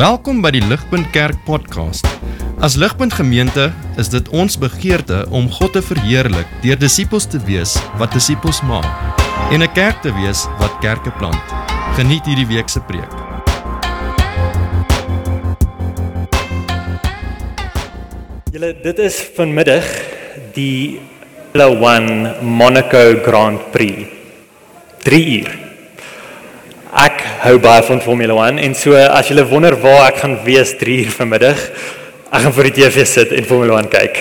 Welkom by die Ligpunt Kerk podcast. As Ligpunt Gemeente is dit ons begeerte om God te verheerlik deur disippels te wees wat disippels maak en 'n kerk te wees wat kerke plant. Geniet hierdie week se preek. Julle dit is vanmiddag die Formula 1 Monaco Grand Prix. 3 uur. Hou baie van Formula 1 en so as julle wonder waar ek gaan wees 3 uur vanmiddag, ek gaan voor die TV sit en Formula 1 kyk.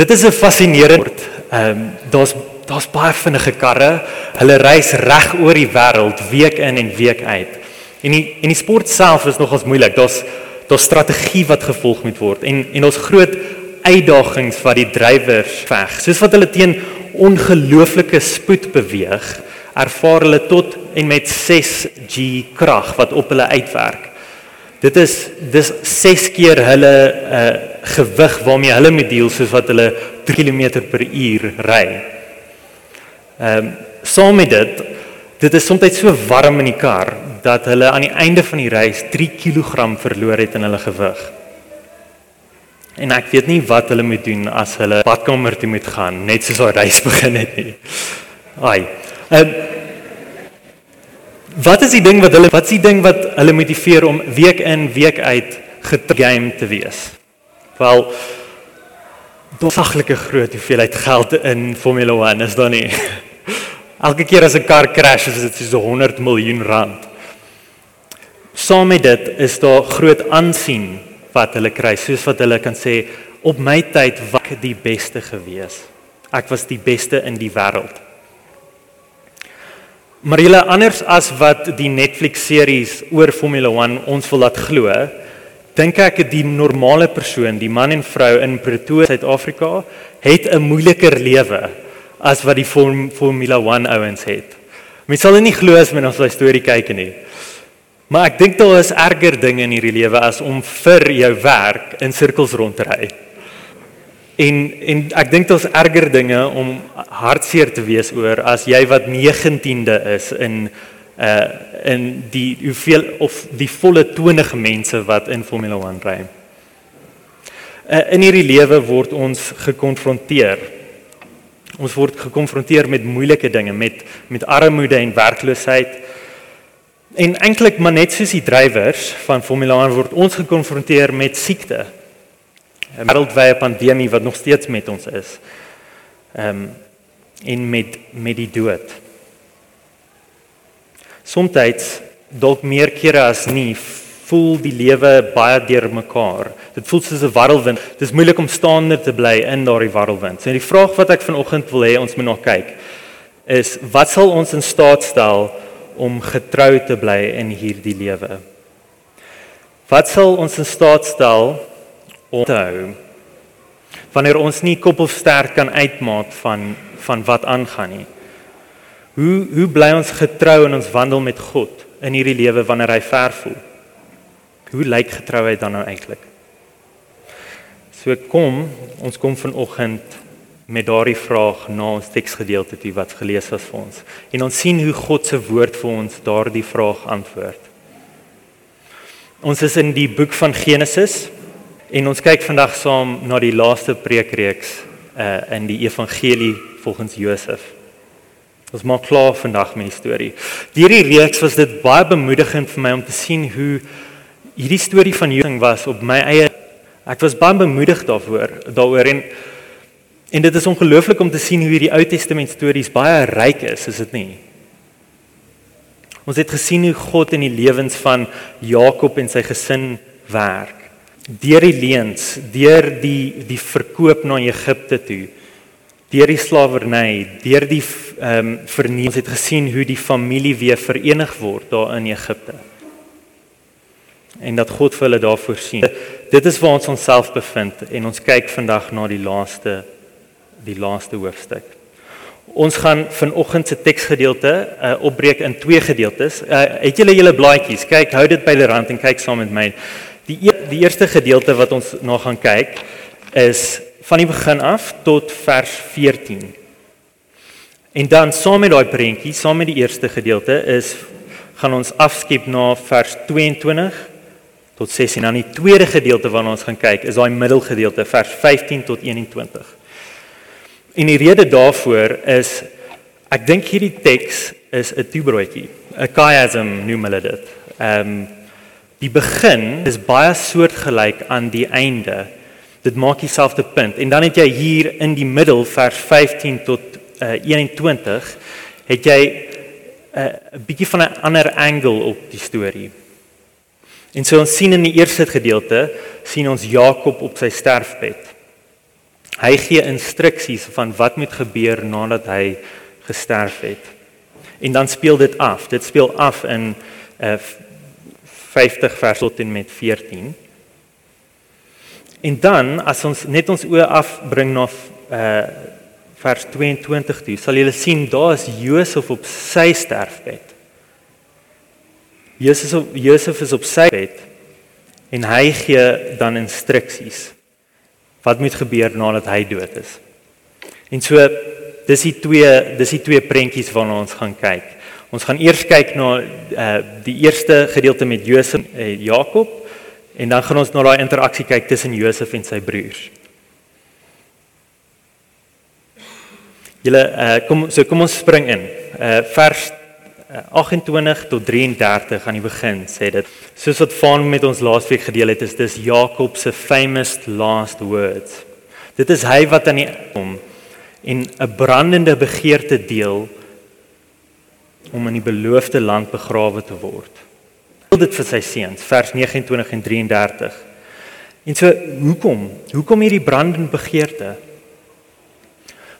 Dit is 'n fascinerende ehm um, daar's daar's baie vinnige karre. Hulle reis reg oor die wêreld week in en week uit. En die en die sport self is nogals moeilik. Daar's daar's strategie wat gevolg moet word en en ons groot uitdagings wat die drywers veg. Soos wat hulle teen ongelooflike spoed beweeg, ervaar hulle tot en met 6G krag wat op hulle uitwerk. Dit is dis 6 keer hulle uh, gewig waarmee hulle moet deel soos wat hulle 3 km per uur ry. Ehm um, saam met dit, dit is soms so warm in die kar dat hulle aan die einde van die reis 3 kg verloor het in hulle gewig. En ek weet nie wat hulle moet doen as hulle badkamer toe moet gaan net soos daai reis begin het nie. Ai. Ehm um, Wat is die ding wat hulle wat is die ding wat hulle motiveer om week in week uit getgame te wees? Wel dosaglike groot hoeveelheid geld in Formula 1 is daar nie. Elke keer as 'n kar crash is dit so 100 miljoen rand. Saam met dit is daar groot aansien wat hulle kry, soos wat hulle kan sê op my tyd was ek die beste gewees. Ek was die beste in die wêreld. Maar julle anders as wat die Netflix series oor Formula 1 ons wil laat glo, dink ek die normale persoon, die man en vrou in Pretoria, Suid-Afrika, het 'n moeiliker lewe as wat die Form, Formula 1 ouens het. Mens sal nie glo as men ons daai storie kyk nie. Maar ek dink daar is erger dinge in hierdie lewe as om vir jou werk in sirkels rond te ry. En en ek dink daar's erger dinge om hartseer te wees oor as jy wat 19de is in uh in die hoeveel of die volle 20 mense wat in Formula 1 ry. Uh, in hierdie lewe word ons gekonfronteer. Ons word gekonfronteer met moeilike dinge, met met armoede en werkloosheid. En eintlik maar net soos die drywers van Formula 1 word ons gekonfronteer met siekte 'n wêreldwye pandemie wat nog steeds met ons is. Ehm um, en met met die dood. Somstyds dalk meer kere as nie voel die lewe baie deurmekaar. Dit voel soos 'n warrelwind. Dit is moeilik om staande te bly in daardie warrelwind. So die vraag wat ek vanoggend wil hê ons moet nog kyk is wat sal ons in staat stel om getrou te bly in hierdie lewe? Wat sal ons in staat stel onthou wanneer ons nie koppelsterk kan uitmaak van van wat aangaan nie. Hoe hoe bly ons getrou in ons wandel met God in hierdie lewe wanneer hy ver voel? Hoe lyk getrouheid dan nou eintlik? So kom, ons kom vanoggend met daardie vraag na ons teksgedeelte toe wat gelees was vir ons. En ons sien hoe God se woord vir ons daardie vraag antwoord. Ons is in die boek van Genesis En ons kyk vandag saam na die laaste preekreeks uh in die evangelie volgens Josef. Ons maak klaar vandag met die storie. Hierdie reeks was dit baie bemoedigend vir my om te sien hoe hierdie storie van Josef was op my eie ek was baie bemoedig daaroor daaroor en en dit is ongelooflik om te sien hoe hierdie Ou Testament stories baie ryk is, is dit nie? Ons het gesien hoe God in die lewens van Jakob en sy gesin werk deur die leuns, deur die die verkoop na Egipte toe, deur die slawerny, deur die ehm um, vernieling, ons het gesien hoe die familie weer verenig word daar in Egipte. En dat God vir hulle daar voorsien. Dit is waar ons onsself bevind en ons kyk vandag na die laaste die laaste hoofstuk. Ons gaan vanoggend se teksgedeelte uh, opbreek in twee gedeeltes. Uh, het julle julle blaadjies? Kyk, hou dit by die rand en kyk saam met my. Die e die eerste gedeelte wat ons na gaan kyk is van die begin af tot vers 14. En dan saam met daai prentjie, saam met die eerste gedeelte is gaan ons afskep na vers 22 tot 16. En dan die tweede gedeelte waarna ons gaan kyk is daai middelgedeelte vers 15 tot 21. En die rede daarvoor is ek dink hierdie teks is 'n toebroodjie, 'n chiasm noem hulle dit. Ehm um, die begin is baie soortgelyk aan die einde. Dit maak dieselfde punt. En dan het jy hier in die middel vers 15 tot uh, 21 het jy 'n uh, bietjie van 'n ander angle op die storie. En so ons sien in die eerste gedeelte sien ons Jakob op sy sterfbed. Hy gee instruksies van wat moet gebeur nadat hy gesterf het. En dan speel dit af. Dit speel af in uh, 50 vers tot en met 14. En dan as ons net ons oë afbring na uh vers 22 toe, sal julle sien daar is Josef op sy sterfbed. Jesus op Josef is op sy bed en hy gee dan instruksies wat moet gebeur nadat hy dood is. En so dis die twee dis die twee prentjies waarna ons gaan kyk. Ons gaan eers kyk na uh die eerste gedeelte met Josef en uh, Jakob en dan gaan ons na daai interaksie kyk tussen Josef en sy broers. Julle uh kom so kom ons spring in. Uh vers 28 tot 33 aan die begin sê dit soos wat Van met ons laasweek gedeel het is dis Jakob se famous last words. Dit is hy wat aan die kom en 'n brandende begeerte deel om in die beloofde land begrawe te word. Wil dit vir sy seuns vers 29 en 33. En so hoekom? Hoekom hierdie brandende begeerte?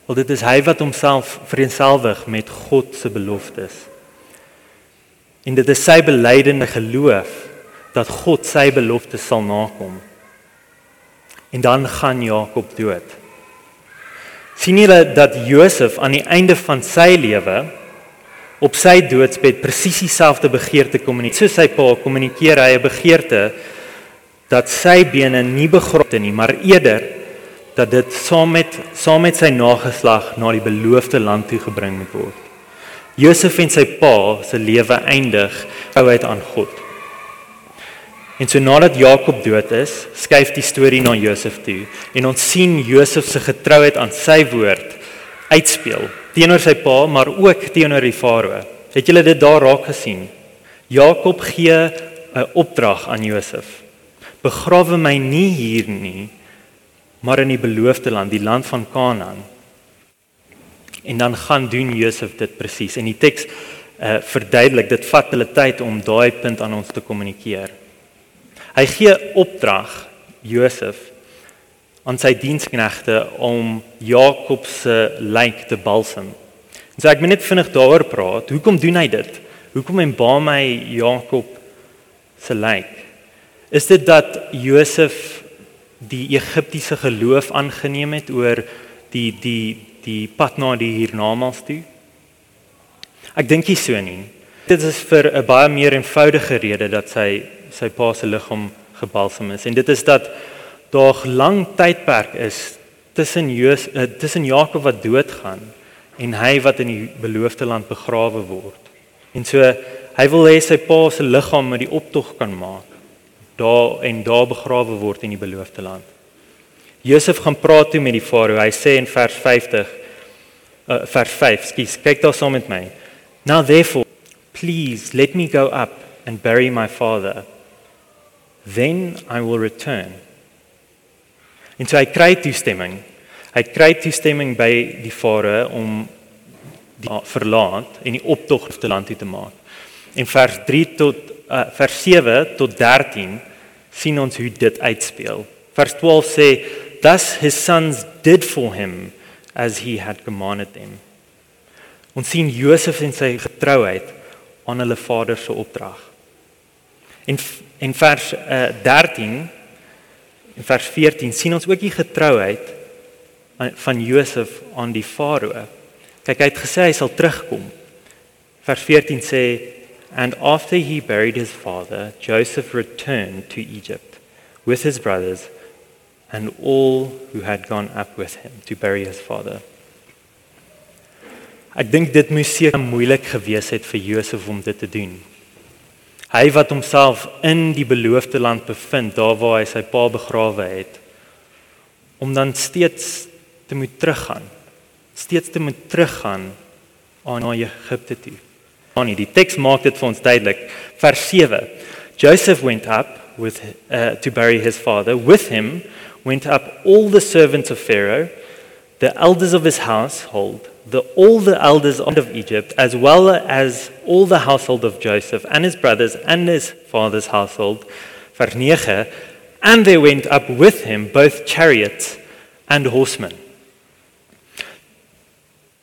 Wel dit is hy wat homself vereenselwig met God se beloftes. En dit is sy belydende geloof dat God sy belofte sal nakom. En dan gaan Jakob dood. sien julle dat Josef aan die einde van sy lewe op sy doodsbed presies dieselfde begeerte kommunikeer. So sy pa kommunikeer hy 'n begeerte dat sy bene nie begrot nie, maar eerder dat dit saam met saam met sy nageslag na die beloofde land toe gebring moet word. Josef en sy pa se lewe eindig ouheid aan God. En so nadat Jakob dood is, skuif die storie na Josef toe en ons sien Josef se getrouheid aan sy woord uitspeel teenoor sy pa, maar ook teenoor die farao. Het julle dit daar raak gesien? Jakob gee 'n opdrag aan Josef. Begrawe my nie hier nie, maar in die beloofde land, die land van Kanaan. En dan gaan doen Josef dit presies. En die teks uh verduidelik dit vat hulle tyd om daai punt aan ons te kommunikeer. Hy gee opdrag Josef aan sy diensknegte om Jakob se lijk te balsem. En so ek moet net vinnig daaroor praat. Hoekom doen hy dit? Hoekom embalm hy Jakob se lijk? Is dit dat Josef die Egiptiese geloof aangeneem het oor die die die pad na die hiernamaals toe? Ek dink nie so nie. Dit is vir 'n baie meer eenvoudige rede dat sy sy pa se liggaam gebalsem is en dit is dat daar lang tydperk is tussen Joos uh, tussen Jakob wat doodgaan en hy wat in die beloofde land begrawe word. En so hy wil hê sy pa se liggaam met die optog kan maak daar en daar begrawe word in die beloofde land. Josef gaan praat toe met die farao. Hy sê in vers 50 uh, eh, vers 5, skus, kyk daar saam met my. Now therefore, please let me go up and bury my father. Then I will return. En so hy kry toestemming. Hy kry toestemming by die farao om die verlaat en die optog te land toe te maak. En vers 3 tot uh, vers 7 tot 13 sien ons hoe dit uitspeel. Vers 12 sê Thus his sons did for him as he had commanded them. Ons sien Josef en sy getrouheid aan hulle vader se opdrag. En en vers uh, 13 en vers 14 sien ons ook die getrouheid van Josef aan die farao. Kyk, hy het gesê hy sal terugkom. Vers 14 sê and after he buried his father Joseph returned to Egypt with his brothers and all who had gone up with him to bury his father. Ek dink dit moes seker moeilik gewees het vir Josef om dit te doen. Hy wat homself in die beloofde land bevind, daar waar hy sy pa begrawe het, om dan steeds te moet teruggaan. Steeds te moet teruggaan aan na Egipte toe. Aan die teks maak dit vir ons duidelik. Vers 7. Joseph went up with uh, to bury his father. With him went up all the servants of Pharaoh, the elders of his household, the all the elders of Egypt, as well as all the household of Joseph and his brothers and his father's household. Vers 9. And there went up with him both chariots and horsemen.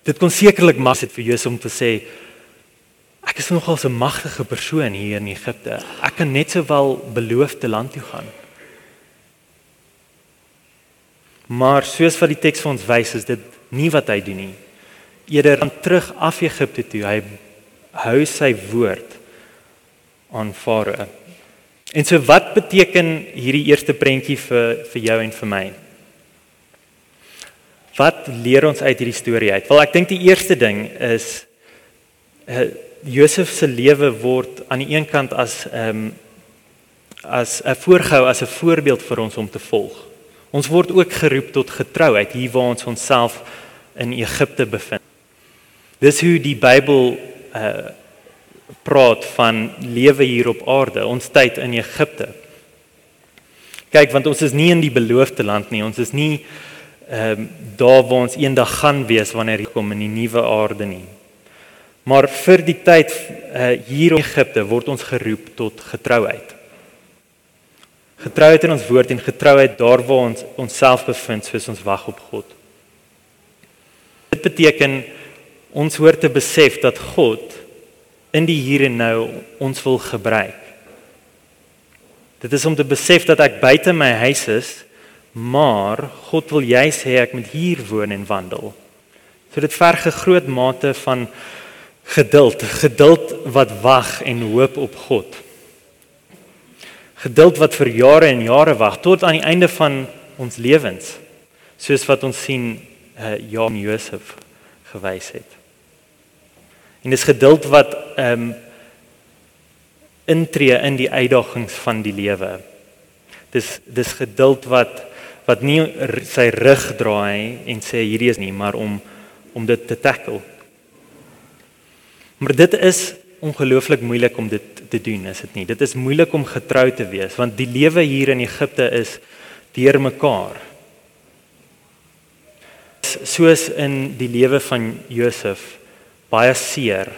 Dit kon sekerlik mas het vir Josef om te sê ek is nogal 'n magtige persoon hier in Egipte. Ek kan net sowel beloofde land toe gaan. Maar soos wat die teks vir ons wys, is dit nie wat hy doen nie. Eerder dan terug af Egipte toe. Hy hou sy woord aan Farao. En so wat beteken hierdie eerste prentjie vir vir jou en vir my? Wat leer ons uit hierdie storie uit? Wel, ek dink die eerste ding is uh, Josef se lewe word aan die een kant as ehm um, as 'n voorgehou as 'n voorbeeld vir ons om te volg. Ons word ook geroep tot getrouheid hier waar ons onsself in Egipte bevind. Dis hoe die Bybel uh praat van lewe hier op aarde, ons tyd in Egipte. Kyk, want ons is nie in die beloofde land nie. Ons is nie ehm um, daar waar ons eendag gaan wees wanneer hy kom in die nuwe aarde nie. Maar vir die tyd uh, hier in Egipte word ons geroep tot getrouheid. Getrouheid in ons woord en getrouheid daar waar ons onsself bevind soos ons wag op God. Dit beteken ons hoort te besef dat God in die hier en nou ons wil gebruik. Dit is om te besef dat ek buite my huis is Maar God wil juis hê ek moet hier woon en wandel. So dit verg 'n groot mate van geduld, geduld wat wag en hoop op God. Geduld wat vir jare en jare wag tot aan die einde van ons lewens. Soos wat ons sien uh Jan Josef gewys het. En dis geduld wat ehm um, intree in die uitdagings van die lewe. Dis dis geduld wat wat nie sy rug draai en sê hierdie is nie, maar om om dit te tackle. Maar dit is ongelooflik moeilik om dit te doen, is dit nie? Dit is moeilik om getrou te wees want die lewe hier in Egipte is deurmekaar. Soos in die lewe van Josef, baie seer.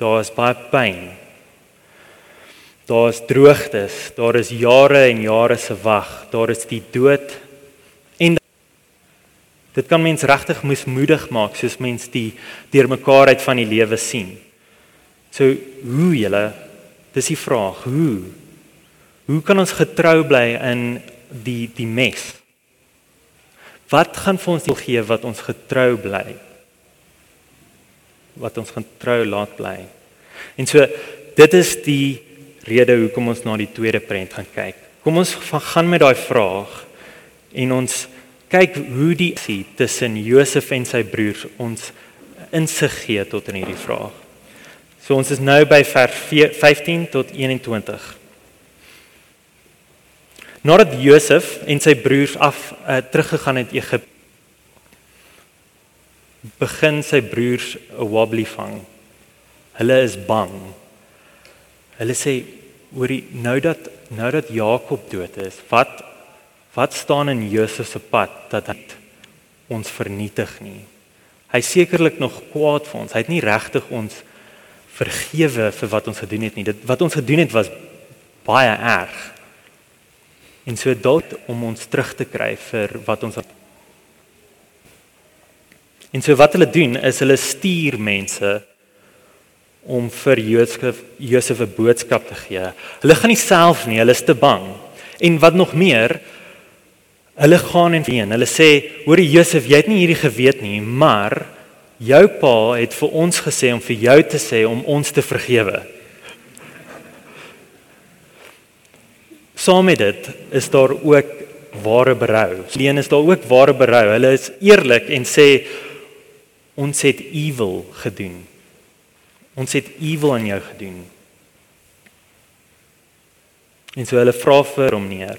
Daar is baie pyn. Daar is droogtes, daar is jare en jare se wag, daar is die dood Dit kan mens regtig moesmoedig maak soos mens die deurmekaarheid van die lewe sien. So hoe julle dis die vraag, hoe? Hoe kan ons getrou bly in die die mes? Wat gaan vir ons gee wat ons getrou bly? Wat ons getrou laat bly? En so dit is die rede hoekom ons na die tweede prent gaan kyk. Kom ons gaan met daai vraag en ons kyk hoe die sien tussen Josef en sy broers ons insig gee tot in hierdie vraag. So ons is nou by vers 15 tot 21. Nadat Josef en sy broers af uh, teruggegaan het Egipte begin sy broers 'n wobbly vang. Hulle is bang. Hulle sê hoorie nou dat nou dat Jakob dood is, wat Wat staan in Josef se pad dat hy ons vernietig nie? Hy sekerlik nog kwaad vir ons. Hy het nie regtig ons vergewe vir wat ons gedoen het nie. Dit wat ons gedoen het was baie erg. En so dalk om ons terug te kry vir wat ons En so wat hulle doen is hulle stuur mense om vir Josef Josef 'n boodskap te gee. Hulle gaan nie self nie, hulle is te bang. En wat nog meer, Hulle gaan en ween. Hulle sê: "Hoor Josef, jy het nie hierdie geweet nie, maar jou pa het vir ons gesê om vir jou te sê om ons te vergewe." Saam met dit is daar ook ware berou. Leen is daar ook ware berou. Hulle is eerlik en sê ons het evil gedoen. Ons het evil aan jou gedoen. En so hulle vra vir hom neer.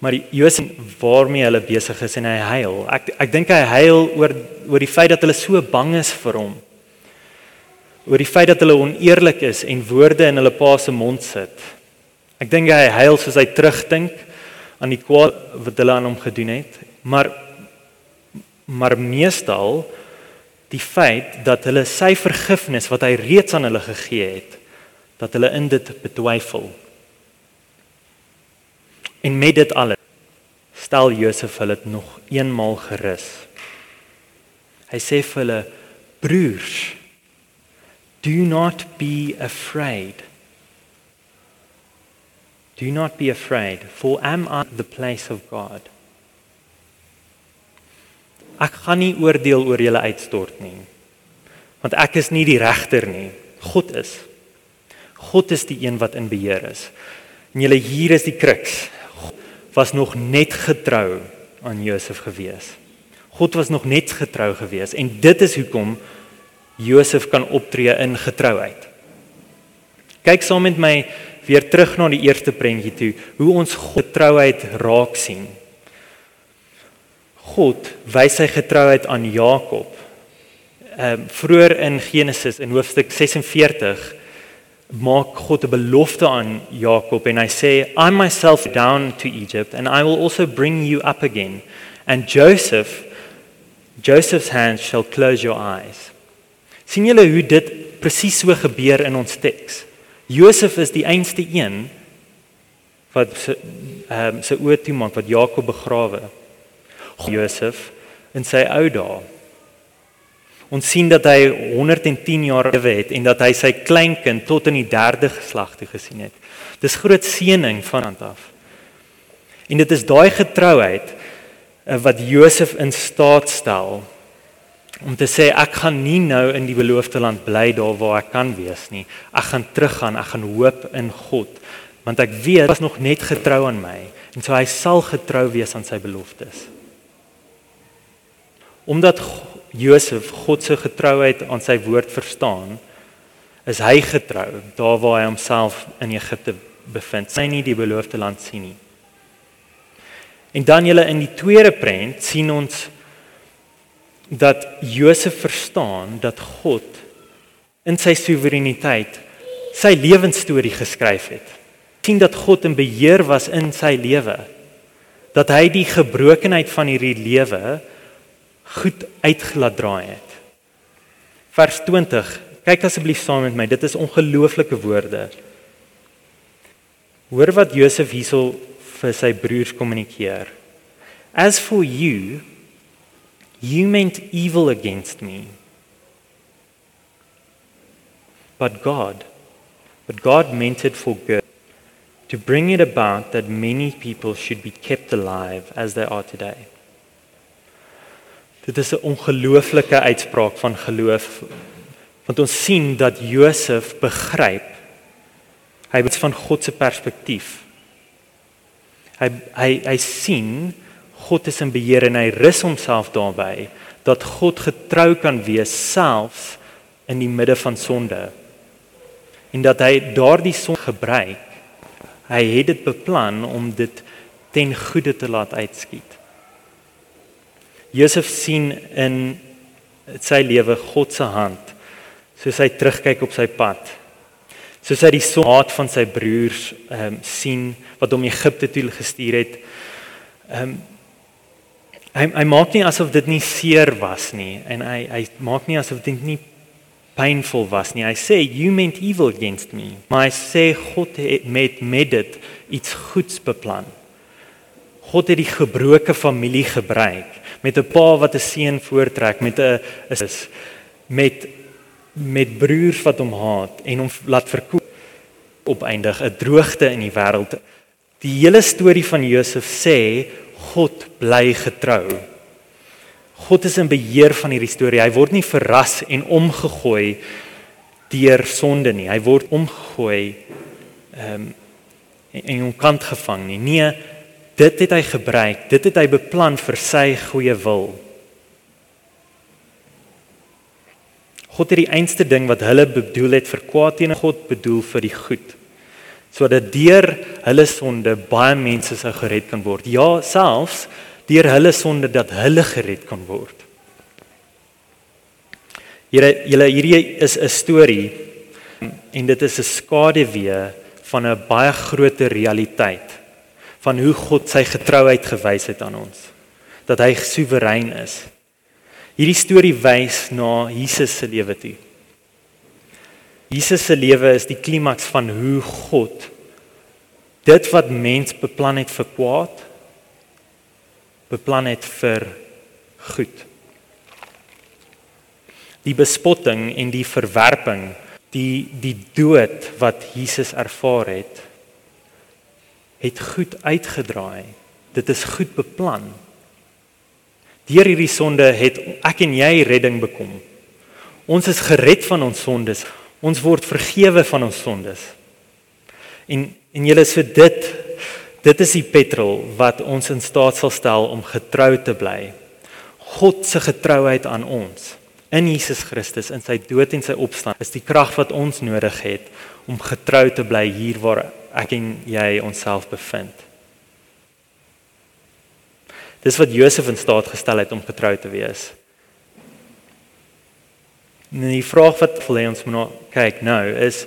Maar Josef waarmee hulle besig is en hy huil. Ek ek dink hy huil oor oor die feit dat hulle so bang is vir hom. Oor die feit dat hulle oneerlik is en woorde in hulle pa se mond sit. Ek dink hy huil soos hy terugdink aan die kwaad wat hulle aan hom gedoen het. Maar maar meestal die feit dat hulle sy vergifnis wat hy reeds aan hulle gegee het, dat hulle in dit betwyfel. En met dit alles stel Josef hulle nog eenmal gerus. Hy sê vir hulle broers do not be afraid. Do not be afraid for am I the place of God. Ek gaan nie oordeel oor julle uitstort nie. Want ek is nie die regter nie. God is. God is die een wat in beheer is. En julle hier is die kruks was nog net getrou aan Josef gewees. God was nog net getrou gewees en dit is hoekom Josef kan optree in getrouheid. Kyk saam met my weer terug na die eerste prentjie toe, hoe ons getrouheid raak sien. God wys sy getrouheid aan Jakob. Ehm um, vroeër in Genesis in hoofstuk 46 maak God 'n belofte aan Jakob en hy sê I myself down to Egypt and I will also bring you up again and Joseph Joseph's hands shall close your eyes. sien julle hoe dit presies so gebeur in ons teks? Josef is die einste een wat ehm um, sy oë toe maak wat Jakob begrawe. Josef in sy ou dae Ons sien dat hy 110 jaar lewe het en dat hy sy kleinkind tot in die 3de geslag toe gesien het. Dis groot seëning van hand af. En dit is daai getrouheid eh, wat Josef in staat stel om te sê ek gaan nie nou in die beloofde land bly daar waar ek kan wees nie. Ek gaan teruggaan, ek gaan hoop in God want ek weet hy was nog net getrou aan my en so hy sal getrou wees aan sy beloftes. Omdat Josef God se getrouheid aan sy woord verstaan, is hy getrou daar waar hy homself in Egipte bevind. Sy nie die beloofde land sien nie. En dan julle in die tweede prent sien ons dat Josef verstaan dat God in sy soewereiniteit sy lewensstorie geskryf het. sien dat God in beheer was in sy lewe. Dat hy die gebrokenheid van hierdie lewe goed uitgelaat draai het. Vers 20. Kyk asseblief saam met my. Dit is ongelooflike woorde. Hoor wat Josef hierso vir sy broers kommunikeer. As for you, you meant evil against me. But God, but God meant it for good, to bring it about that many people should be kept alive as they are today. Dit is 'n ongelooflike uitspraak van geloof. Want ons sien dat Josef begryp hy het van God se perspektief. Hy hy hy sien God is in beheer en hy rus homself daarbey dat God getrou kan wees selfs in die midde van sonde. En dat hy daardie son gebruik. Hy het dit beplan om dit ten goeie te laat uitskiet. Josef sien in sy lewe God se hand soos hy terugkyk op sy pad. Soos hy die sonhaat van sy broers ehm um, sien wat hom Egipte toe gestuur het. Ehm um, hy hy maak nie asof dit nie seer was nie en hy hy maak nie asof dit nie painful was nie. Hy sê you meant evil against me. Maar hy sê God het met met dit iets goeds beplan. God het die gebroke familie gebruik met 'n pa wat 'n seun voortrek met 'n is met met broers wat hom haat en hom laat verkoop opeindig 'n droogte in die wêreld. Die hele storie van Josef sê God bly getrou. God is in beheer van hierdie storie. Hy word nie verras en omgegooi deur sonde nie. Hy word omgegooi ehm um, en, en onkant gevang nie. Nee, Dit het hy gebruik, dit het hy beplan vir sy goeie wil. God het die einste ding wat hulle bedoel het vir kwaad teen God bedoel vir die goed. sodat deur hulle sonde baie mense sou gered kan word. Ja, selfs deur hulle sonde dat hulle gered kan word. Here, julle hierdie is 'n storie en dit is 'n skaduwee van 'n baie groter realiteit van hoe God sy getrouheid gewys het aan ons. Dat hy soewerein is. Hierdie storie wys na Jesus se lewe toe. Jesus se lewe is die klimaks van hoe God dit wat mens beplan het vir kwaad beplan het vir goed die bespotting en die verwerping, die die dood wat Jesus ervaar het, het goed uitgedraai. Dit is goed beplan. Deur hierdie sonde het ek en jy redding bekom. Ons is gered van ons sondes. Ons word vergewe van ons sondes. En en julle so dit dit is die petrol wat ons in staat sal stel om getrou te bly. God se getrouheid aan ons in Jesus Christus in sy dood en sy opstanding is die krag wat ons nodig het om getrou te bly hier waar ek en jy onsself bevind. Dis wat Josef in staat gestel het om getrou te wees. En die vraag wat vir ons moet nou kyk nou is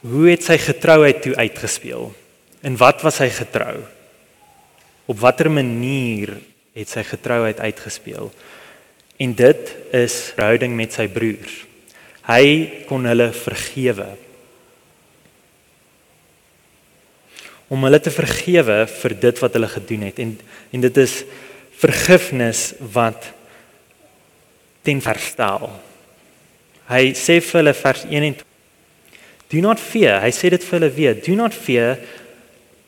hoe het sy getrouheid toe uitgespeel? En wat was hy getrou? Op watter manier het sy getrouheid uitgespeel? En dit is verhouding met sy broers. Hy kon hulle vergewe. Om hulle te vergewe vir dit wat hulle gedoen het en en dit is vergifnis wat ten verstel. Hy sê vir hulle vers 21 Do not fear. Hy sê dit vir hulle weer. Do not fear.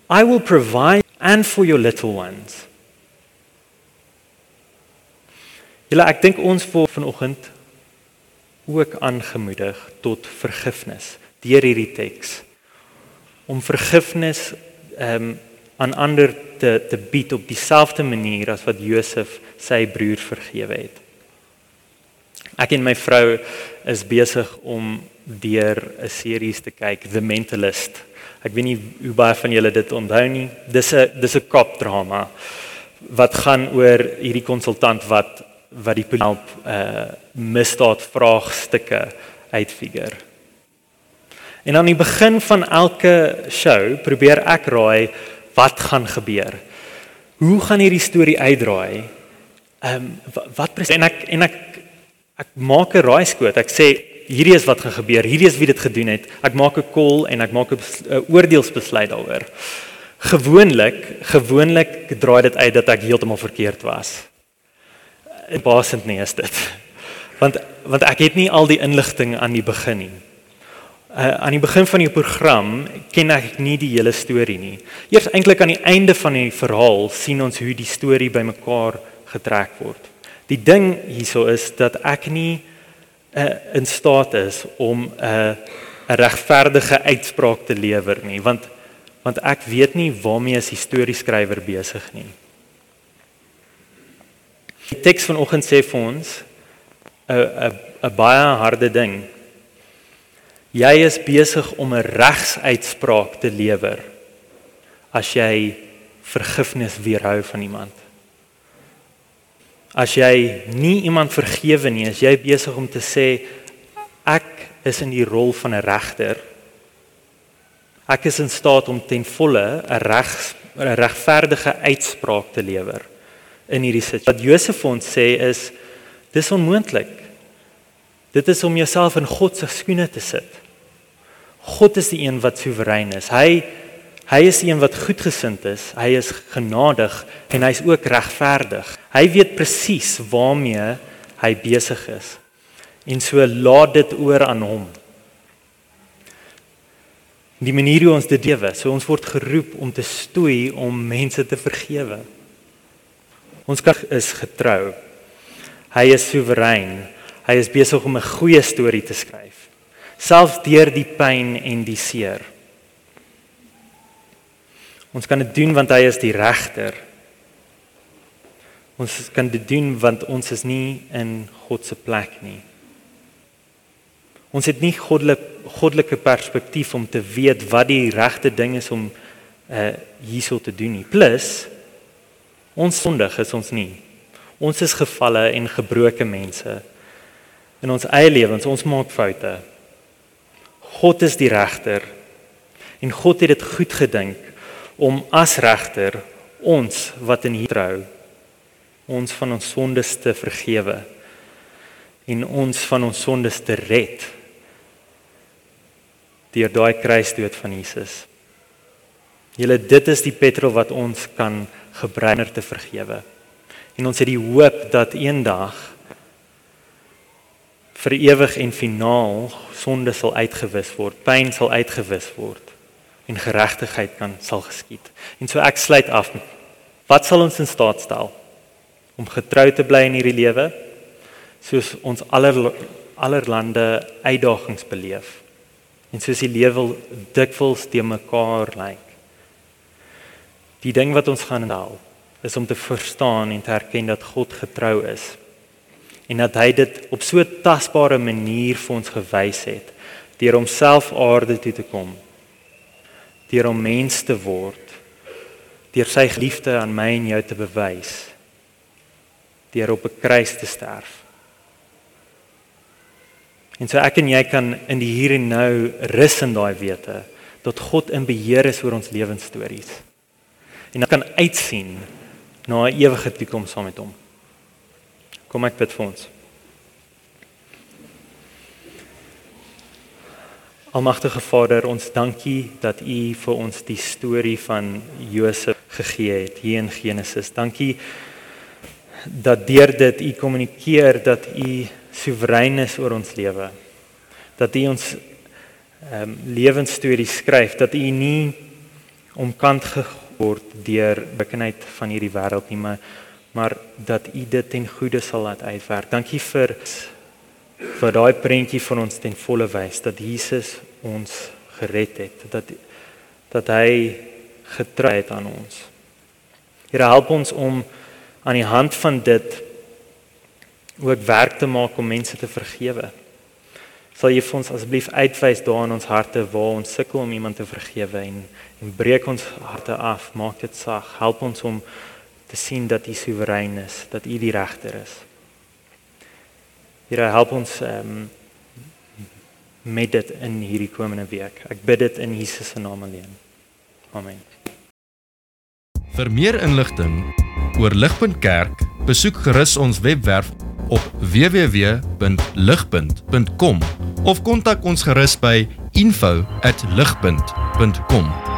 I will provide and for your little ones. Julle ek dink ons word vanoggend ook aangemoedig tot vergifnis deur hierdie teks. Om vergifnis ehm um, aan ander te te bied op dieselfde manier as wat Josef sy broer vergewe het. Ek en my vrou is besig om deur 'n series te kyk The Mentalist. Ek weet nie hoe baie van julle dit onthou nie. Dis 'n dis 'n kop drama wat gaan oor hierdie konsultant wat wat die help uh misdaad vraagstukke uitfigure. En aan die begin van elke show probeer ek raai wat gaan gebeur. Hoe gaan hierdie storie uitdraai? Ehm um, wat presies en ek en ek ek maak 'n raaiskoot. Ek sê hierdie is wat gaan gebeur. Hierdie is wie dit gedoen het. Ek maak 'n call en ek maak 'n oordeelsbesluit daaroor. Gewoonlik, gewoonlik draai dit uit dat ek heeltemal verkeerd was basend nie is dit. Want want ek het nie al die inligting aan die begin nie. Uh, aan die begin van die program ken ek nie die hele storie nie. Eers eintlik aan die einde van die verhaal sien ons hoe die storie bymekaar getrek word. Die ding hierso is dat ek nie uh, in staat is om 'n uh, 'n regverdige uitspraak te lewer nie, want want ek weet nie waarmee as historieskrywer besig nie. Die teks vanoggend sê vir ons 'n 'n 'n baie harde ding. Jy is besig om 'n regsuitspraak te lewer as jy vergifnis weerhou van iemand. As jy nie iemand vergewe nie, is jy besig om te sê ek is in die rol van 'n regter. Ek is in staat om ten volle 'n reg 'n regverdige uitspraak te lewer in hierdie situasie. Wat Josef ons sê is dis onmoontlik. Dit is om jouself in God se skoene te sit. God is die een wat soewerein is. Hy hy is die een wat goedgesind is. Hy is genadig en hy's ook regverdig. Hy weet presies waarmee hy besig is. En so laat dit oor aan hom. Die manier hoe ons dit lewe, so ons word geroep om te stoei om mense te vergewe. Ons kan is getrou. Hy is soewerein. Hy is besig om 'n goeie storie te skryf. Selfs deur die pyn en die seer. Ons kan dit doen want hy is die regter. Ons kan dit doen want ons is nie in God se plek nie. Ons het nie goddelike goddelike perspektief om te weet wat die regte ding is om uh hierso te doen nie. Plus ons sondig is ons nie. Ons is gefalle en gebroke mense. In ons eie lewens, ons maak foute. God is die regter. En God het dit goed gedink om as regter ons wat in hier trou ons van ons sondes te vergewe en ons van ons sondes te red deur daai kruisdood van Jesus. Julle dit is die petrol wat ons kan om te vergewe. En ons het die hoop dat eendag vir ewig en finaal sonde sal uitgewis word, pyn sal uitgewis word en geregtigheid kan sal geskied. En so ek sluit af met wat sal ons in staat stel om getrou te bly in hierdie lewe soos ons aller allerlande uitdagings beleef en soos die lewe dikwels te mekaar lyk. Die ding wat ons gaan haal is om te verstaan en te erken dat God getrou is en dat hy dit op so tasbare manier vir ons gewys het deur homself aarde toe te kom deur om mens te word deur sy liefde aan my en jou te bewys deur op 'n kruis te sterf En so ek en jy kan in die hier en nou rus in daai wete dat God in beheer is oor ons lewensstories. En dan kan uitsien na 'n ewige toekoms saam met hom. Kom ek bid vir ons. Almagtige Vader, ons dankie dat U vir ons die storie van Josef gegee het hier in Genesis. Dankie dat deur dit U kommunikeer dat U soewerein is oor ons lewe. Dat U ons ehm um, lewensstorie skryf dat U nie omkant geword deur bekendheid van hierdie wêreld nie, maar maar dat U dit ten goeie sal laat uitwerk. Dankie vir vir daai prentjie van ons ten volle wys dat Jesus ons gered het, dat dat hy getrou het aan ons. Here help ons om aan die hand van dit ook werk te maak om mense te vergewe. Sal jy vir ons asseblief uitwys daar in ons harte waar ons sukkel om iemand te vergewe en en breek ons harte af, maak dit sag, help ons om te sien dat U soewerein is, dat U die regter is. Here help ons um, met dit in hierdie komende week. Ek bid dit in Jesus se naam alleen. Amen. Vir meer inligting oor Ligpunt Kerk, besoek gerus ons webwerf op www.ligpunt.com of kontak ons gerus by info@ligpunt.com